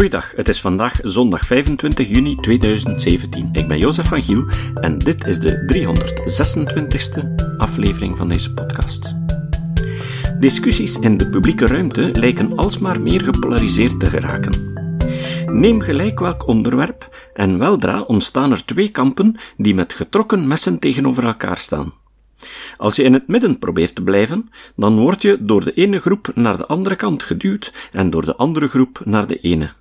Goeiedag, het is vandaag zondag 25 juni 2017. Ik ben Jozef van Giel en dit is de 326e aflevering van deze podcast. Discussies in de publieke ruimte lijken alsmaar meer gepolariseerd te geraken. Neem gelijk welk onderwerp en weldra ontstaan er twee kampen die met getrokken messen tegenover elkaar staan. Als je in het midden probeert te blijven, dan word je door de ene groep naar de andere kant geduwd en door de andere groep naar de ene.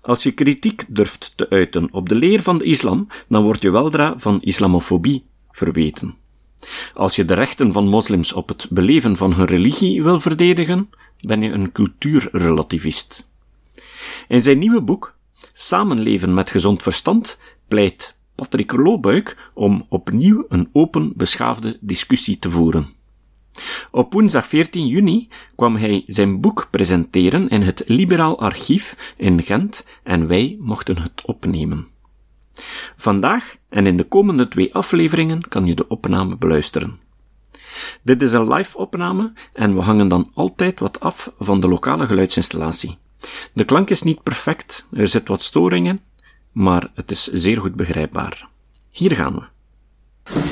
Als je kritiek durft te uiten op de leer van de islam, dan word je weldra van islamofobie verweten. Als je de rechten van moslims op het beleven van hun religie wil verdedigen, ben je een cultuurrelativist. In zijn nieuwe boek, Samenleven met gezond verstand, pleit Patrick Loobuik om opnieuw een open, beschaafde discussie te voeren. Op woensdag 14 juni kwam hij zijn boek presenteren in het Liberaal Archief in Gent en wij mochten het opnemen. Vandaag en in de komende twee afleveringen kan je de opname beluisteren. Dit is een live opname en we hangen dan altijd wat af van de lokale geluidsinstallatie. De klank is niet perfect, er zit wat storingen, maar het is zeer goed begrijpbaar. Hier gaan we.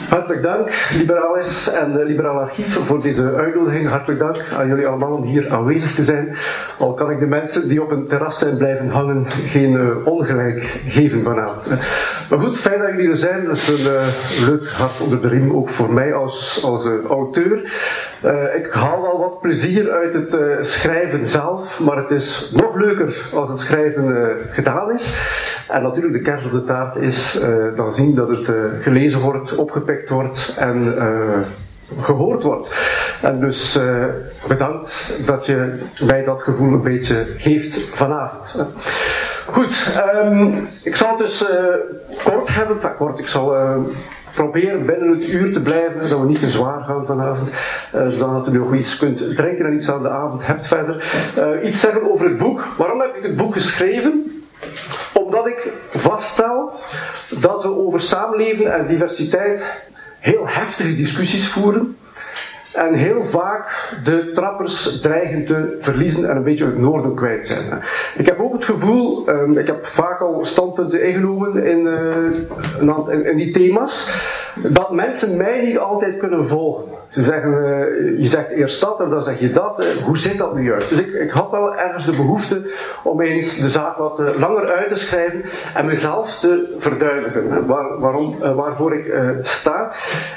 Hartelijk dank, Liberalis en de Liberaal Archief, voor deze uitnodiging. Hartelijk dank aan jullie allemaal om hier aanwezig te zijn. Al kan ik de mensen die op een terras zijn blijven hangen geen uh, ongelijk geven vanavond. Maar goed, fijn dat jullie er zijn. Dat is een uh, leuk hart onder de riem, ook voor mij als, als uh, auteur. ik haal wel wat plezier uit het schrijven zelf, maar het is nog leuker als het schrijven gedaan is. En natuurlijk de kers op de taart is dan zien dat het gelezen wordt, opgepikt wordt en uh, gehoord wordt. En dus bedankt dat je mij dat gevoel een beetje geeft vanavond. Goed, um, ik zal het dus kort hebben. kort, ik zal proberen binnen het uur te blijven, dat we niet te zwaar gaan vanavond, zodat u nog iets kunt drinken en iets aan de avond hebt verder. Iets zeggen over het boek. Waarom heb ik het boek geschreven? Omdat ik vaststel dat we over samenleven en diversiteit heel heftige discussies voeren. En heel vaak de trappers dreigen te verliezen en een beetje het noorden kwijt zijn. Ik heb ook het gevoel, ik heb vaak al standpunten ingenomen in, uh, in, in die thema's, dat mensen mij niet altijd kunnen volgen. Ze zeggen, uh, je zegt eerst dat en dan zeg je dat. Uh, hoe zit dat nu juist? Dus ik, ik, had wel ergens de behoefte om eens de zaak wat uh, langer uit te schrijven en mezelf te verduidelijken. Waar, waarom, waarvoor ik sta.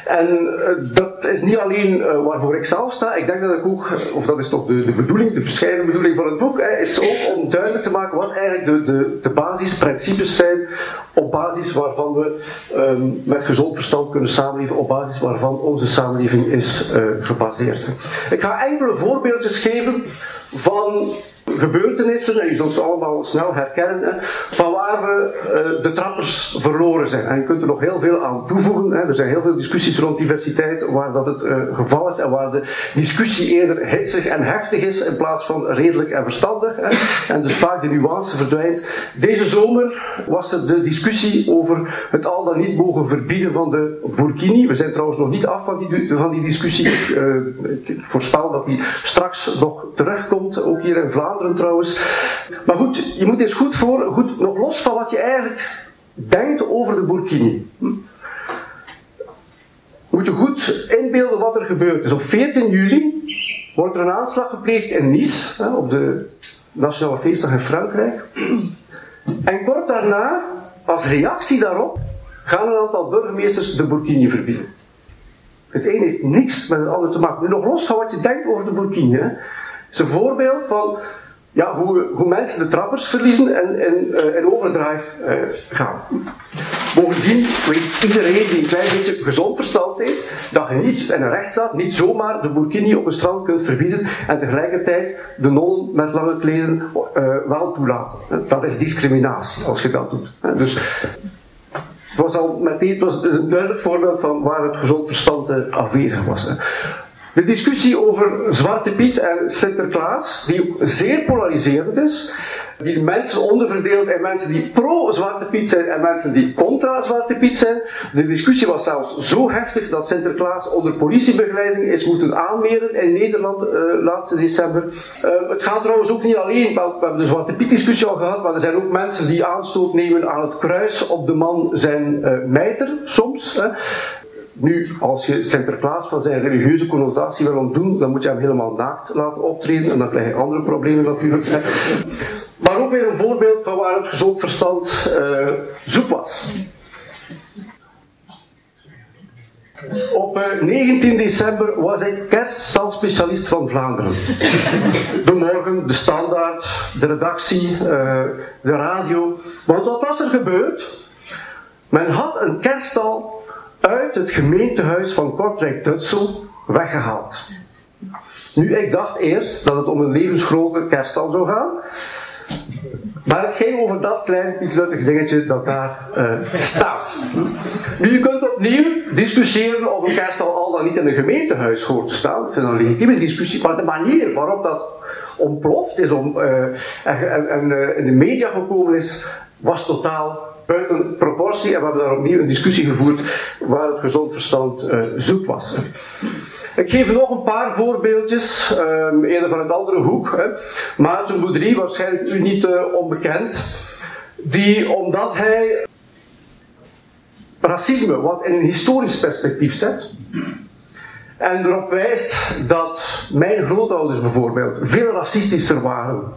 En dat is niet alleen waarvoor ik zelf sta. Ik denk dat ik ook, of dat is toch de, de bedoeling, de bescheiden bedoeling van het boek, hè, is ook om duidelijk te maken wat eigenlijk de, de, de basisprincipes zijn op basis waarvan we um, met gezond verstand kunnen samenleven, op basis waarvan onze samenleving uh, gebaseerd. Ik ga enkele voorbeeldjes geven van gebeurtenissen, en je zult ze allemaal snel herkennen, van waar we uh, de trappers verloren zijn. En je kunt er nog heel veel aan toevoegen. Hè. Er zijn heel veel discussies rond diversiteit waar dat het uh, geval is en waar de discussie eerder hitsig en heftig is in plaats van redelijk en verstandig. Hè. En dus vaak de nuance verdwijnt. Deze zomer was er de discussie over het al dan niet mogen verbieden van de burkini. We zijn trouwens nog niet af van die, van die discussie. Ik, uh, ik voorspel dat die straks nog terugkomt, ook hier in Vlaanderen trouwens. Maar goed, je moet eens goed voor, goed, nog los van wat je eigenlijk denkt over de burkini. Moet je goed inbeelden wat er gebeurt. Dus op 14 juli wordt er een aanslag gepleegd in Nice, op de Nationale Feestdag in Frankrijk. En kort daarna, als reactie daarop, gaan een aantal burgemeesters de burkini verbieden. Het een heeft niks met het ander te maken. Nu nog los van wat je denkt over de burkini. Het is een voorbeeld van ja, hoe, hoe mensen de trappers verliezen en in, uh, in overdrive uh, gaan. Bovendien weet iedereen die een klein beetje gezond verstand heeft, dat je niet in een rechtsstaat niet zomaar de burkini op een strand kunt verbieden en tegelijkertijd de nonnen met lange kleden uh, wel toelaten. Dat is discriminatie als je dat doet. Dus het was al meteen het was een duidelijk voorbeeld van waar het gezond verstand afwezig was. De discussie over Zwarte Piet en Sinterklaas, die zeer polariserend is, die mensen onderverdeeld in mensen die pro-Zwarte Piet zijn en mensen die contra-Zwarte Piet zijn. De discussie was zelfs zo heftig dat Sinterklaas onder politiebegeleiding is moeten aanmeren in Nederland uh, laatste december. Uh, het gaat trouwens ook niet alleen, we hebben de Zwarte Piet discussie al gehad, maar er zijn ook mensen die aanstoot nemen aan het kruis op de man zijn uh, mijter, soms. Hè. Nu, als je Sinterklaas van zijn religieuze connotatie wil ontdoen, dan moet je hem helemaal naakt laten optreden en dan krijg je andere problemen natuurlijk. Maar ook weer een voorbeeld van waar het gezond verstand uh, zoek was. Op uh, 19 december was ik kerststandspecialist van Vlaanderen. De morgen, de standaard, de redactie, uh, de radio. Want wat was er gebeurd? Men had een kerststal uit het gemeentehuis van Kortrijk-Tutsel weggehaald. Nu, ik dacht eerst dat het om een levensgrote kerststal zou gaan. Maar het ging over dat klein pietluttig dingetje dat daar uh, staat. Nu, je kunt opnieuw discussiëren of een kerststal al dan niet in een gemeentehuis hoort te staan. Dat een legitieme discussie. Maar de manier waarop dat ontploft is om, en, en uh, in de media gekomen is, was totaal buiten proportie. En we hebben daar opnieuw een discussie gevoerd waar het gezond verstand zoek was. Ik geef nog een paar voorbeeldjes, um, eerder van een andere hoek. Hè. Maarten Boudry, waarschijnlijk u niet uh, onbekend, die omdat hij racisme wat in een historisch perspectief zet, en erop wijst dat mijn grootouders bijvoorbeeld veel racistischer waren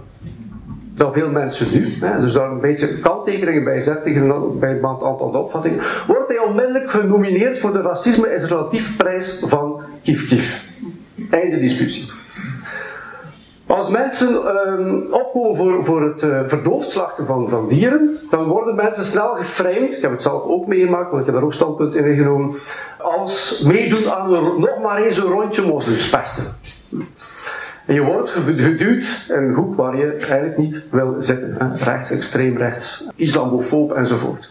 dan veel mensen nu. Hè, dus daar een beetje kanttekeningen bij zet tegen, bij een aantal opvattingen. Wordt hij onmiddellijk genomineerd voor de racisme is relatief prijs van Kif Kif. Einde discussie. Als mensen um, opkomen voor, voor het uh, verdoofd slachten van, van dieren, dan worden mensen snel geframed, ik heb het zelf ook meegemaakt, want ik heb daar ook standpunt in ingenomen, als meedoen aan een, nog maar eens een rondje moslims En je wordt geduwd in een hoek waar je eigenlijk niet wil zitten. Hè? Rechts, extreem rechts, islamofoob enzovoort.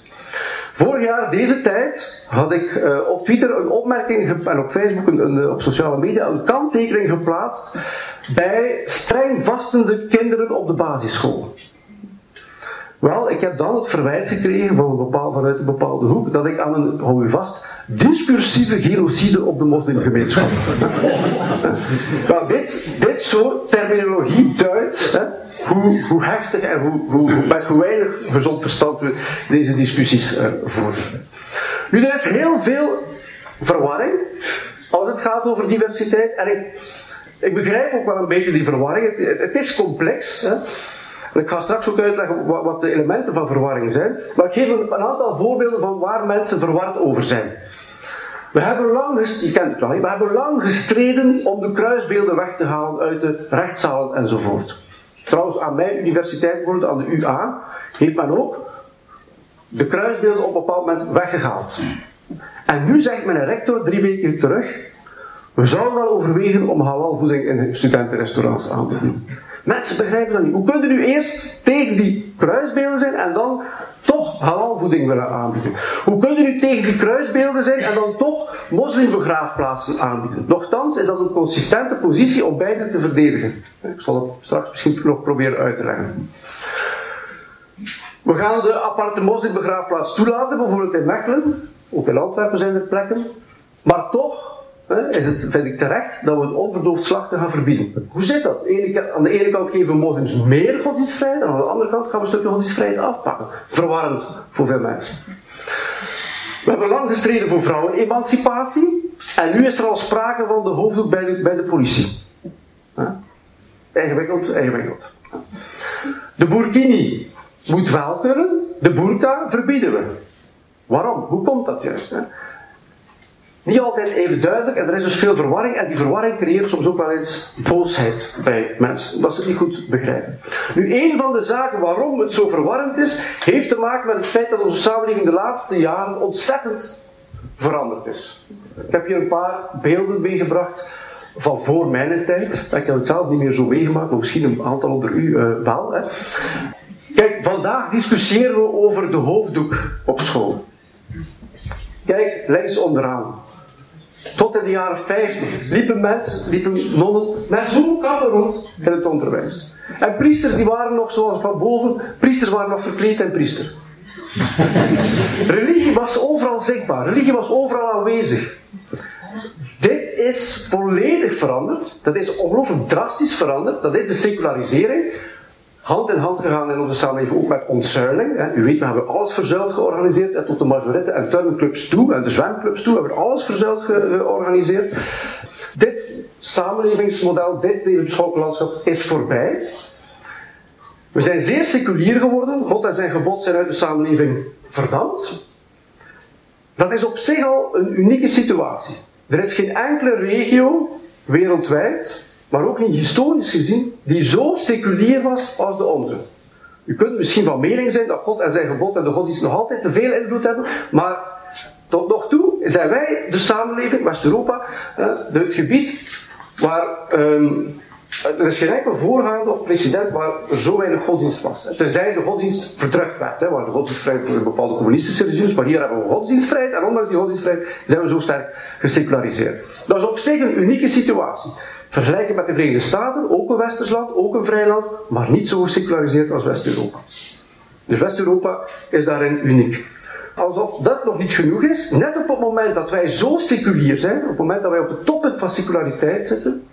Vorig jaar, deze tijd, had ik uh, op Twitter een opmerking en op Facebook en op sociale media een kanttekening geplaatst bij streng vastende kinderen op de basisschool. Wel, ik heb dan het verwijt gekregen van een bepaald, vanuit een bepaalde hoek dat ik aan een, hou u vast, discursieve genocide op de moslimgemeenschap. nou, dit, dit soort terminologie duidt hè, hoe, hoe heftig en hoe, hoe, met hoe weinig gezond verstand we deze discussies uh, voeren. Nu, er is heel veel verwarring als het gaat over diversiteit. En ik, ik begrijp ook wel een beetje die verwarring. Het, het is complex. Hè. En ik ga straks ook uitleggen wat, de elementen van verwarring zijn. Maar ik geef een, een aantal voorbeelden van waar mensen verward over zijn. We hebben lang, je kent het wel, we hebben lang gestreden om de kruisbeelden weg te halen uit de rechtszalen enzovoort. Trouwens, aan mijn universiteit, aan de UA, heeft men ook de kruisbeelden op een bepaald moment weggehaald. En nu zegt mijn rector drie weken terug, we zouden wel overwegen om halalvoeding in studentenrestaurants aan te doen. Mensen begrijpen dat niet. Hoe kunnen nu eerst tegen die kruisbeelden zijn en dan toch halalvoeding willen aanbieden? Hoe kunnen u tegen die kruisbeelden zijn en dan toch moslimbegraafplaatsen aanbieden? Nochtans is dat een consistente positie om beide te verdedigen. Ik zal het straks misschien nog proberen uit te leggen. We gaan de aparte moslimbegraafplaats toelaten, bijvoorbeeld in Mechelen. Ook in Antwerpen zijn er plekken. Maar toch is het, vind ik terecht dat we het onverdoofd slachten gaan verbieden. Hoe zit dat? Aan de ene kant geven we moslims meer godsdienstvrijheid, en aan de andere kant gaan we een stukje godsdienstvrijheid afpakken. Verwarrend voor veel mensen. We hebben lang gestreden voor vrouwenemancipatie, en nu is er al sprake van de hoofddoek bij de, bij de politie. Ingewikkeld, ingewikkeld. De burkini moet wel kunnen, de burka verbieden we. Waarom? Hoe komt dat juist? Niet altijd even duidelijk en er is dus veel verwarring en die verwarring creëert soms ook wel eens boosheid bij mensen, omdat ze het niet goed begrijpen. Nu, een van de zaken waarom het zo verwarrend is, heeft te maken met het feit dat onze samenleving de laatste jaren ontzettend veranderd is. Ik heb hier een paar beelden meegebracht van voor mijn tijd. Ik heb het zelf niet meer zo meegemaakt, maar misschien een aantal onder u uh, wel. Hè. Kijk, vandaag discussiëren we over de hoofddoek op school. Kijk, links onderaan. Tot in de jaren 50 liepen mensen, liepen nonnen met zo'n kappen rond in het onderwijs. En priesters die waren nog zoals van boven, priesters waren nog verkleed en priester. Religie was overal zichtbaar, religie was overal aanwezig. Dit is volledig veranderd. Dat is ongelooflijk drastisch veranderd. Dat is de secularisering. Hand in hand gegaan in onze samenleving ook met ontzuiling. U weet, we hebben alles verzuild georganiseerd. Tot de majorette en tuinclubs toe en de zwemclubs toe hebben we alles verzuild georganiseerd. Dit samenlevingsmodel, dit levensvolkenlandschap is voorbij. We zijn zeer seculier geworden. God en zijn gebod zijn uit de samenleving verdampt. Dat is op zich al een unieke situatie. Er is geen enkele regio wereldwijd, maar ook niet historisch gezien, die zo seculier was als de onze. U kunt misschien van mening zijn dat God en zijn gebod en de godsdienst nog altijd te veel invloed hebben, maar tot nog toe zijn wij de samenleving, West-Europa, het gebied waar um, er is geen enkel voorgaande of president waar er zo weinig godsdienst was. Tenzij de godsdienst verdrukt werd, hè, waar de godsdienstvrijheid voor bepaalde communistische regimes, maar hier hebben we godsdienstvrijheid en ondanks die godsdienstvrijheid zijn we zo sterk geseculariseerd. Dat is op zich een unieke situatie. Vergelijken met de Verenigde Staten, ook een westers land, ook een vrij land, maar niet zo geseculariseerd als West-Europa. Dus West-Europa is daarin uniek. Alsof dat nog niet genoeg is, net op het moment dat wij zo seculier zijn, op het moment dat wij op het toppunt van seculariteit zitten,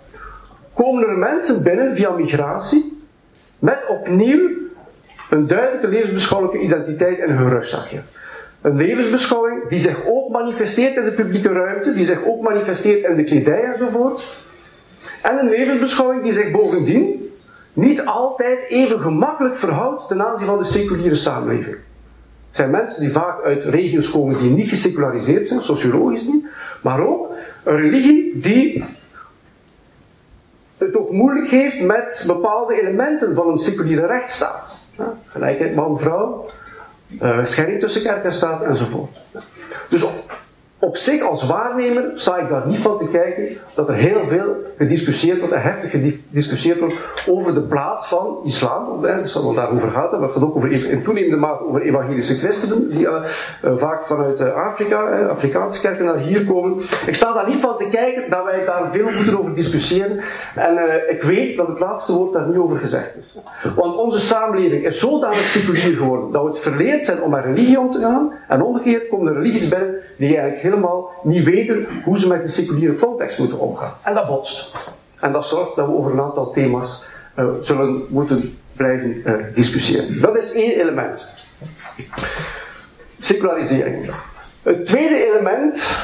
komen er mensen binnen via migratie met opnieuw een duidelijke levensbeschouwelijke identiteit en hun rugzakje. Een levensbeschouwing die zich ook manifesteert in de publieke ruimte, die zich ook manifesteert in de kledij enzovoort. En een levensbeschouwing die zich bovendien niet altijd even gemakkelijk verhoudt ten aanzien van de seculiere samenleving. Het zijn mensen die vaak uit regio's komen die niet geseculariseerd zijn, sociologisch niet, maar ook een religie die het ook moeilijk heeft met bepaalde elementen van een seculiere rechtsstaat. Gelijkheid man-vrouw, uh, scheiding tussen kerk en staat enzovoort. Dus op zich als waarnemer sta ik daar niet van te kijken dat er heel veel gediscussieerd wordt en heftig gediscussieerd wordt over de plaats van islam. Het zal daarover gaat, maar het gaat ook over, in toenemende mate over evangelische christenen die uh, vaak vanuit Afrika, Afrikaanse kerken naar hier komen. Ik sta daar niet van te kijken dat wij daar veel moeten over discussiëren en ik weet dat het laatste woord daar niet over gezegd is. Want onze samenleving is zodanig seculier geworden dat we het verleerd zijn om met religie om te gaan en omgekeerd komen er religies binnen die eigenlijk helemaal niet weten hoe ze met de seculiere context moeten omgaan. En dat botst. En dat zorgt dat we over een aantal thema's uh, zullen moeten blijven uh, discussiëren. Dat is één element. Secularisering. Het tweede element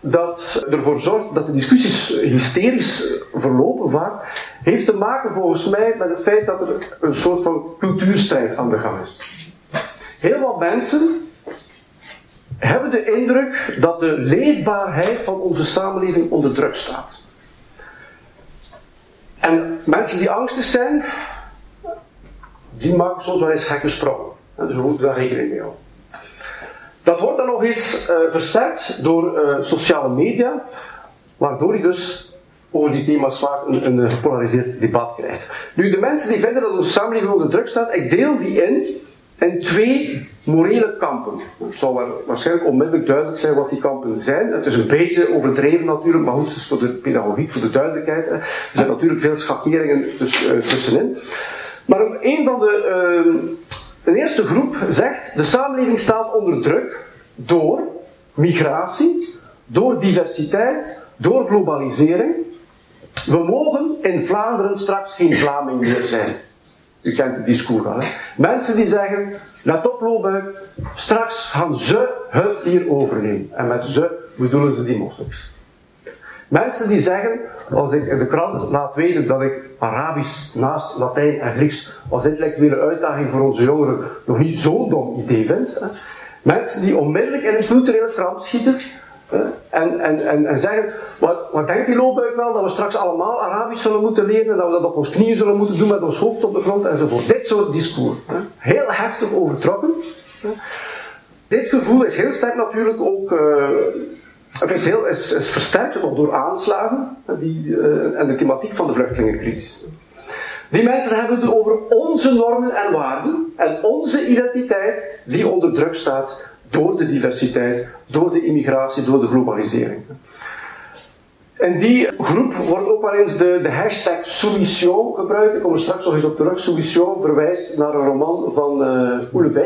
dat ervoor zorgt dat de discussies hysterisch verlopen vaak, heeft te maken volgens mij met het feit dat er een soort van cultuurstrijd aan de gang is. Heel wat mensen hebben de indruk dat de leefbaarheid van onze samenleving onder druk staat. En mensen die angstig zijn, die maken soms wel eens gekke sprongen. Dus we moeten daar rekening mee houden. Dat wordt dan nog eens uh, versterkt door uh, sociale media, waardoor je dus over die thema's vaak een, een gepolariseerd debat krijgt. Nu, de mensen die vinden dat onze samenleving onder druk staat, ik deel die in en twee morele kampen. Het zal waarschijnlijk onmiddellijk duidelijk zijn wat die kampen zijn. Het is een beetje overdreven natuurlijk, maar goed, het is voor de pedagogiek, voor de duidelijkheid. Er zijn natuurlijk veel schakeringen uh, tussenin. Maar een van de. Uh, een eerste groep zegt: de samenleving staat onder druk door migratie, door diversiteit, door globalisering. We mogen in Vlaanderen straks geen Vlaming meer zijn. U kent het discours al. Mensen die zeggen, let op straks gaan ze het hier overnemen. En met ze bedoelen ze die moslims. Mensen die zeggen, als ik in de krant laat weten dat ik Arabisch naast Latijn en Grieks als intellectuele uitdaging voor onze jongeren nog niet zo'n dom idee vind. Mensen die onmiddellijk in een culturele kramp schieten en, en, en, en zeggen, wat, wat denkt die loopbuik wel, dat we straks allemaal Arabisch zullen moeten leren, dat we dat op ons knieën zullen moeten doen met ons hoofd op de grond enzovoort. Dit soort discours. Heel heftig overtrokken. Dit gevoel is heel sterk natuurlijk ook, uh, is, heel, is, versterkt door aanslagen die, uh, en de thematiek van de vluchtelingencrisis. Die mensen hebben het over onze normen en waarden en onze identiteit die onder druk staat door de diversiteit, door de immigratie, door de globalisering. En die groep wordt ook wel eens de, de hashtag soumission gebruikt. Ik kom er straks nog eens op terug. Soumission verwijst naar een roman van uh,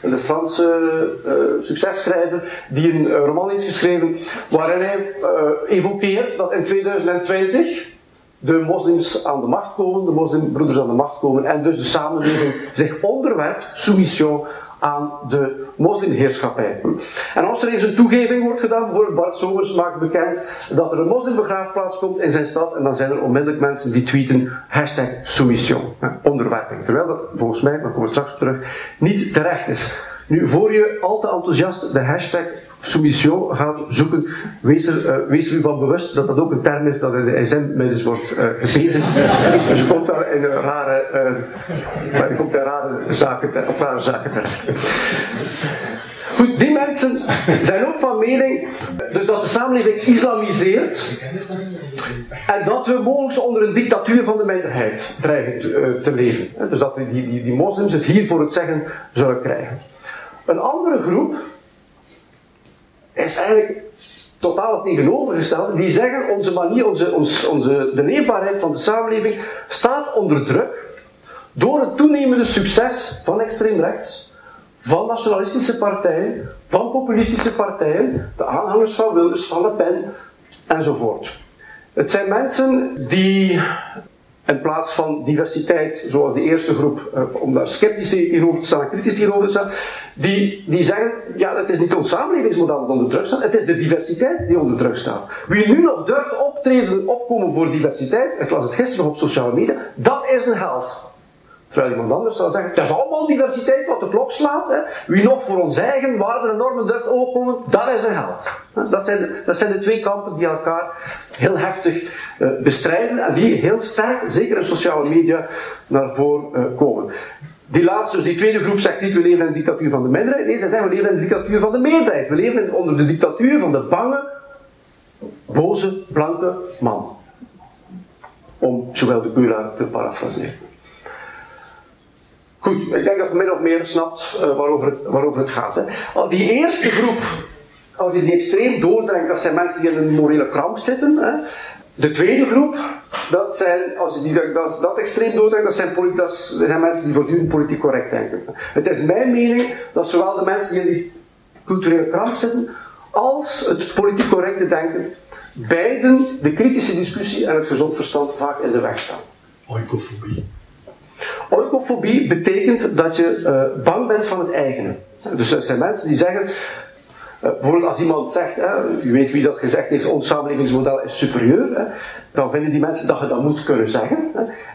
de Franse uh, successchrijver, die een roman heeft geschreven waarin hij evokeert dat in 2020 de moslims aan de macht komen, de moslimbroeders aan de macht komen en dus de samenleving zich onderwerpt, soumission, aan de moslimheerschappij. En als er eens een toegeving wordt gedaan, bijvoorbeeld Bart Somers maakt bekend dat er een moslimbegraafplaats komt in zijn stad, en dan zijn er onmiddellijk mensen die tweeten hashtag soumission, onderwerping. Terwijl dat volgens mij, maar komen we straks terug, niet terecht is. Nu, voor je al te enthousiast de hashtag soumission gaat zoeken, wees er, uh, wees er u van bewust dat dat ook een term is dat in de SM-middels wordt uh, gebezigd. dus komt daar in een rare, uh, maar je komt in rare zaken, of rare zaken terecht. Goed, die mensen zijn ook van mening dus dat de samenleving islamiseert en dat we mogelijk onder een dictatuur van de minderheid dreigen te, te leven. Dus dat die, die, die moslims het hier voor het zeggen zullen krijgen. Een andere groep is eigenlijk totaal het tegenovergestelde. Die zeggen onze manier, onze, onze, de leefbaarheid van de samenleving staat onder druk door het toenemende succes van extreem rechts, van nationalistische partijen, van populistische partijen, de aanhangers van Wilders, van Le Pen enzovoort. Het zijn mensen die in plaats van diversiteit, zoals de eerste groep, eh, om daar sceptisch hierover te staan kritisch hierover te staan, die, die zeggen, ja, het is niet ons samenlevingsmodel dat onder druk staat, het is de diversiteit die onder druk staat. Wie nu nog durft optreden, opkomen voor diversiteit, ik las het gisteren op sociale media, dat is een held. Terwijl iemand anders zou zeggen, het is allemaal diversiteit wat de klok slaat. Hè. Wie nog voor ons eigen waarden en normen durft opkomen, dat is een held. Dat zijn, de, dat zijn twee kampen die elkaar heel heftig uh, bestrijden en die heel sterk, zeker in sociale media, naar voren uh, komen. Die laatste, dus die tweede groep zegt niet we leven in de dictatuur van de minderheid. Nee, zij zeggen we leven in de dictatuur van de meerderheid. We leven onder de dictatuur van de bange, boze, blanke man. Om Joël de Cura te parafraseren. Goed, ik denk dat je min of meer snapt uh, waarover, het, waarover het gaat. Hè. Die eerste groep, als je die extreem doordringt, dat zijn mensen die in een morele kramp zitten. Hè. De tweede groep, dat zijn, als je die, dat, dat extreem doordringt, dat zijn, zijn mensen die voortdurend politiek correct denken. Het is mijn mening dat zowel de mensen die in die culturele kramp zitten, als het politiek correcte denken, beiden de kritische discussie en het gezond verstand vaak in de weg staan. Oikofobie. Oikofobie betekent dat je uh, bang bent van het eigene. Dus er zijn mensen die zeggen, uh, bijvoorbeeld als iemand zegt, u weet wie dat gezegd heeft, ons samenlevingsmodel is superieur, dan vinden die mensen dat je dat moet kunnen zeggen.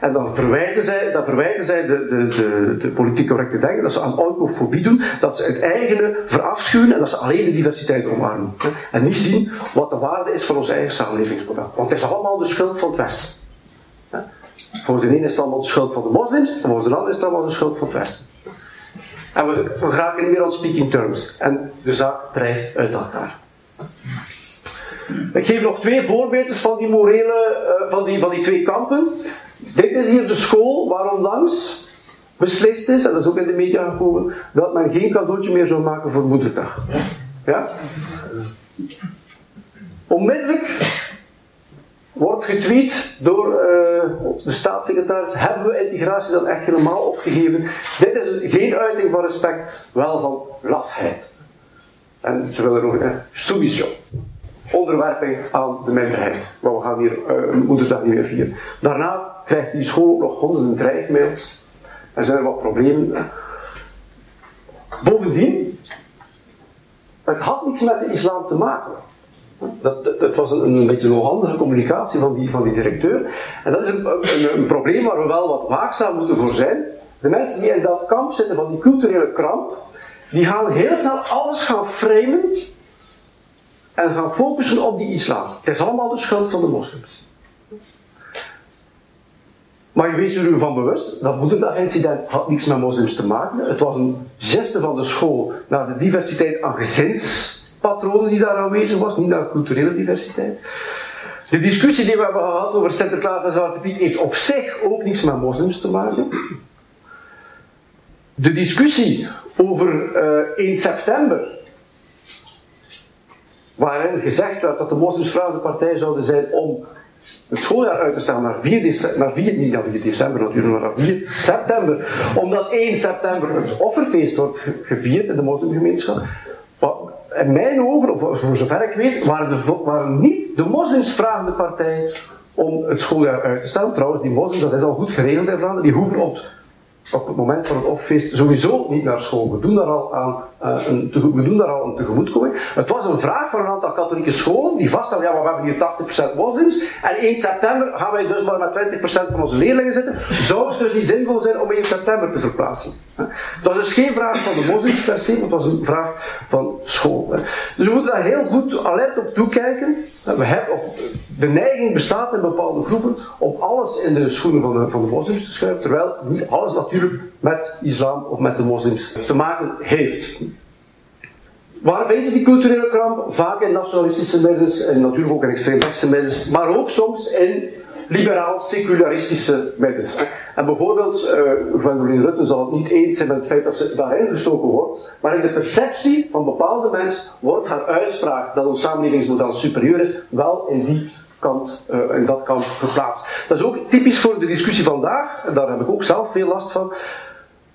En dan verwijzen zij, dan verwijten zij de, de, de, de politiek correcte denken, dat ze aan oikofobie doen, dat ze het eigene verafschuwen en dat ze alleen de diversiteit omarmen. En niet zien wat de waarde is van ons eigen samenlevingsmodel. Want het is allemaal de schuld van het Westen. Volgens de ene is het allemaal de schuld van de moslims, en volgens de andere is het allemaal de schuld van het Westen. En we, we geraken niet meer aan speaking terms. En de zaak drijft uit elkaar. Ik geef nog twee voorbeelden van die morele, uh, van, die, van die twee kampen. Dit is hier de school waar onlangs beslist is, en dat is ook in de media gekomen, dat men geen cadeautje meer zou maken voor moederdag. Ja? Onmiddellijk wordt getweet door uh, de staatssecretaris: hebben we integratie dan echt helemaal opgegeven? Dit is geen uiting van respect, wel van lafheid. En ze willen ook, eh, submission. Onderwerping aan de minderheid. Maar we gaan hier uh, moederdag niet meer vieren. Daarna krijgt die school nog honderden dreigmails. Er zijn er wat problemen. Bovendien, het had niets met de islam te maken. Dat, was een, een beetje een onhandige communicatie van die, van die directeur. En dat is een, een, een, probleem waar we wel wat waakzaam moeten voor zijn. De mensen die in dat kamp zitten van die culturele kramp, die gaan heel snel alles gaan framen en gaan focussen op die islam. Het is allemaal de schuld van de moslims. Maar je wees u van bewust, dat moederdag-incident had niets met moslims te maken. Het was een geste van de school naar de diversiteit aan gezins patronen die daar aanwezig was, niet naar culturele diversiteit. De discussie die we hebben gehad over Sinterklaas en Zwarte Piet heeft op zich ook niets met moslims te maken. De discussie over uh, 1 september waarin gezegd werd dat de moslims de partij zouden zijn om het schooljaar uit te stellen naar 4 december, naar 4, niet naar 4 december naar 4 september, omdat 1 september het offerfeest wordt gevierd in de moslimgemeenschap. In mijn ogen, of voor zover ik weet, waren, de, waren niet de moslims vragende partij om het schooljaar uit te stellen. Trouwens, die moslims, dat is al goed geregeld in Vlaanderen, die hoeven op op het moment van het offeest sowieso niet naar school. We doen daar al, aan, uh, een, we doen al tegemoetkoming. Het was een vraag van een aantal katholieke scholen die vaststellen, ja, maar we hebben hier 80% moslims en 1 september gaan wij dus maar met 20% van onze leerlingen zitten. Zou het dus niet zinvol zijn om 1 september te verplaatsen? Dat was dus geen vraag van de moslims per se, het was een vraag van school. Dus we moeten daar heel goed alert op toekijken. We hebben, de neiging bestaat in bepaalde groepen om alles in de schoenen van de, van de moslims te schuiven, terwijl niet alles natuurlijk met islam of met de moslims te maken heeft. Waar vind je die culturele kramp? Vaak in nationalistische middels en natuurlijk ook in extreemrechtse middels, maar ook soms in liberaal-secularistische middels. En bijvoorbeeld, uh, Gwendoline Rutten zal het niet eens zijn met het feit dat ze daarin gestoken wordt, maar in de perceptie van bepaalde mensen wordt haar uitspraak dat ons samenlevingsmodel superieur is, wel in die kant, in dat kant geplaatst. Dat is ook typisch voor de discussie vandaag, daar heb ik ook zelf veel last van.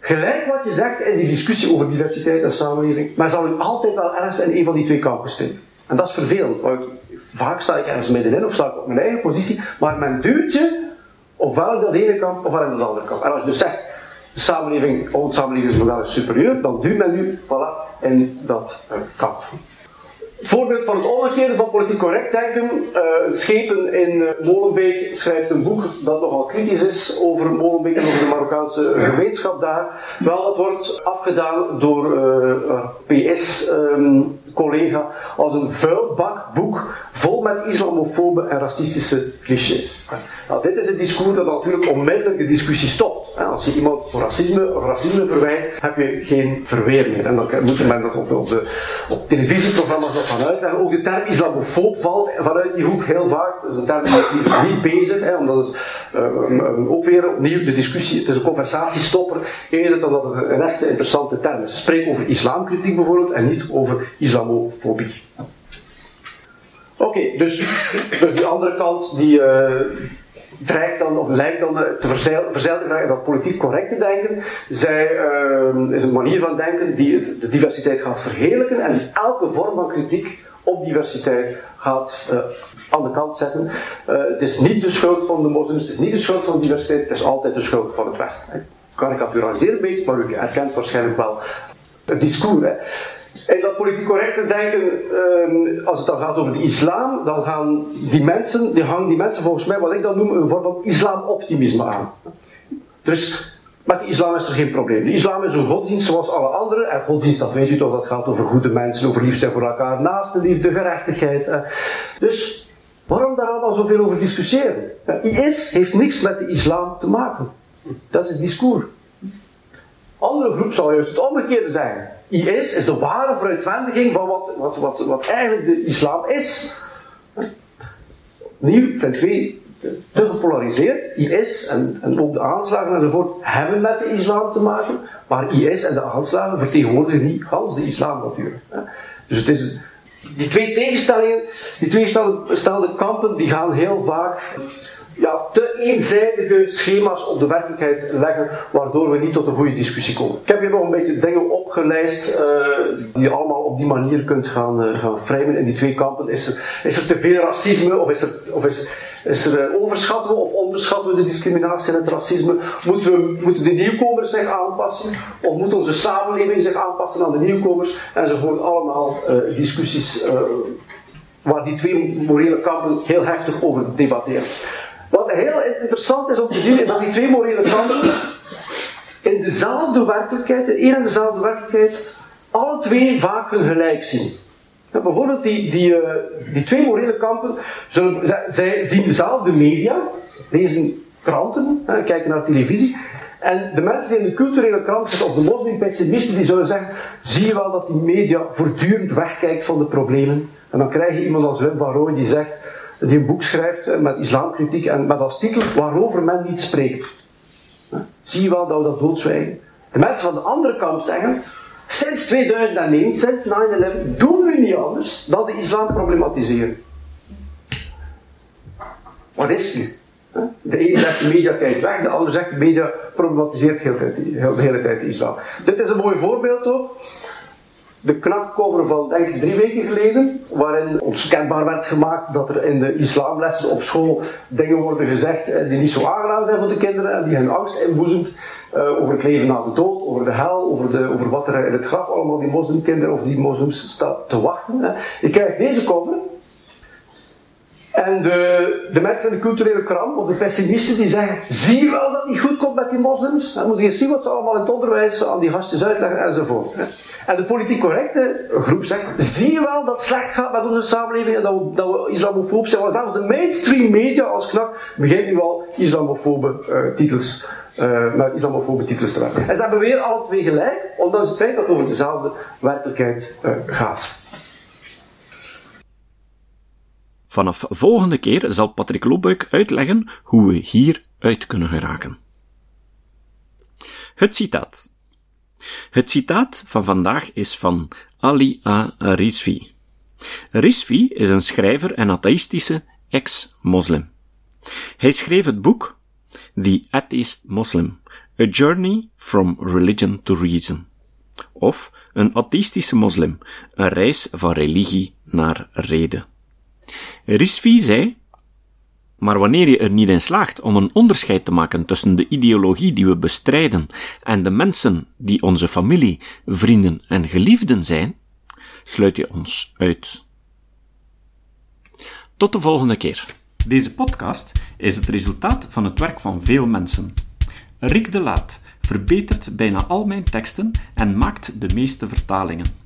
Gelijk wat je zegt in die discussie over diversiteit en samenleving, maar zal u altijd wel ergens in een van die twee kampen steken. En dat is vervelend, want vaak sta ik ergens middenin of sta ik op mijn eigen positie, maar men duwt je ofwel in dat ene kamp ofwel in dat andere kamp. En als je dus zegt, de samenleving, ons samenlevingsmodel is superieur, dan duwt men nu voilà, in dat uh, kamp. Voorbeeld van het omgekeerde van politiek correct denken. Uh, Schepen in uh, Molenbeek schrijft een boek dat nogal kritisch is over Molenbeek en over de Marokkaanse gemeenschap daar. Wel, dat wordt afgedaan door uh, PS-collega um, als een vuilbakboek vol met islamofobe en racistische clichés. Nou, dit is het discours dat natuurlijk onmiddellijk de discussie stopt. Als je iemand voor racisme of racisme verwijt, heb je geen verweer meer. En dan moet men dat op, op, de, televisieprogramma's nog gaan uitleggen. Ook de term islamofoob valt vanuit die hoek heel vaak. Dus een term is niet bezig, hè, omdat het uh, ook weer opnieuw de discussie, het is een conversatiestopper, eerder dan dat het een echte interessante term is. Spreek over islamkritiek bijvoorbeeld en niet over islamofobie. Oké, dus, dus die andere kant die uh, dreigt dan, of lijkt dan te verzeild te krijgen dat politiek correcte denken. Zij uh, is een manier van denken die de diversiteit gaat verheerlijken en elke vorm van kritiek op diversiteit gaat uh, aan de kant zetten. Uh, het is niet de schuld van de moslims, het is niet de schuld van de diversiteit, het is altijd de schuld van het Westen. Ik karikaturiseer een beetje, maar u herkent waarschijnlijk wel het discours. Hè. En dat politiek correcte denken, um, als het dan gaat over de islam, dan gaan die mensen, die hangen die mensen volgens mij, wat ik dan noem, een vorm van islamoptimisme aan. Dus met de islam is er geen probleem. De islam is een godsdienst zoals alle andere. En godsdienst, dat weet u toch, dat gaat over goede mensen, over liefde voor elkaar, naaste liefde, gerechtigheid. Dus waarom daar allemaal zoveel over discussiëren? IS heeft niks met de islam te maken. Dat is het discours. Andere groep zou juist het omgekeerde zijn. IS is de ware veruitwendiging van wat, wat, wat, wat eigenlijk de islam is. Opnieuw, het zijn twee te gepolariseerd. IS en, en ook de aanslagen enzovoort hebben met de islam te maken, maar IS en de aanslagen vertegenwoordigen niet gans de islam natuurlijk. Dus het is, die twee tegenstellingen, die twee stelde kampen, die gaan heel vaak ja, te eenzijdige schema's op de werkelijkheid leggen, waardoor we niet tot een goede discussie komen. Ik heb hier nog een beetje dingen opgelijst, uh, die je allemaal op die manier kunt gaan, uh, gaan framen in die twee kampen. Is er, is er te veel racisme, of is er, of is, is er uh, overschatten we of onderschatten we de discriminatie en het racisme? Moeten, we, moeten de nieuwkomers zich aanpassen, of moet onze samenleving zich aanpassen aan de nieuwkomers? Enzovoort, allemaal discussies waar die twee morele kampen heel heftig over debatteren. Wat heel interessant is om te zien, is dat die twee morele kampen in dezelfde werkelijkheid, in één en dezelfde werkelijkheid, alle twee vaak hun gelijk zien. Bijvoorbeeld die, die, uh, die twee morele kampen, zij zien dezelfde media, lezen kranten, hè, kijken naar televisie, en de mensen die in de culturele krant zitten, of de moslimpessimisten, die zullen zeggen, zie je wel dat die media voortdurend wegkijkt van de problemen. En dan krijg je iemand als Wim van Rooij die zegt, die een boek schrijft met islamkritiek en met als titel waarover men niet spreekt. Zie je wel dat we dat doodzwijgen? De mensen van de andere kant zeggen, Sinds 2001, sinds 9-11, doen we niet anders dan de islam problematiseren. Wat is nu? De ene zegt de media kijkt weg, de ander zegt de media problematiseert de hele tijd de islam. Dit is een mooi voorbeeld ook. De knakcover van denk drie weken geleden, waarin ons kenbaar werd gemaakt dat er in de islamlessen op school dingen worden gezegd eh, die niet zo aangenaam zijn voor de kinderen en die hun angst inboezemt uh, over het leven na de dood, over de hel, over, de, over wat er in het graf allemaal die moslimkinderen of die moslims staat te wachten. Hè. Ik krijg deze cover en de, de mensen in de culturele kram, of de pessimisten, die zeggen: Zie je wel dat het niet goed komt met die moslims? Dan moet je zien wat ze allemaal in het onderwijs aan die gastjes uitleggen enzovoort. En de politiek correcte groep zegt: Zie je wel dat het slecht gaat met onze samenleving en dat we, dat we islamofoob zijn? Zelfs de mainstream media als knak begint nu al islamofobe uh, titels. Uh, met islamofobe titels te werken. En ze hebben weer alle twee gelijk, ondanks het feit dat het over dezelfde werkelijkheid uh, gaat. Vanaf volgende keer zal Patrick Lobbuik uitleggen hoe we hier uit kunnen geraken. Het citaat. Het citaat van vandaag is van Ali A. Rizvi. Rizvi is een schrijver en atheïstische ex-moslim. Hij schreef het boek The Atheist Muslim, A Journey from Religion to Reason. Of een atheïstische moslim, een reis van religie naar reden. Risvi zei, maar wanneer je er niet in slaagt om een onderscheid te maken tussen de ideologie die we bestrijden en de mensen die onze familie, vrienden en geliefden zijn, sluit je ons uit. Tot de volgende keer. Deze podcast is het resultaat van het werk van veel mensen. Rick de Laat verbetert bijna al mijn teksten en maakt de meeste vertalingen.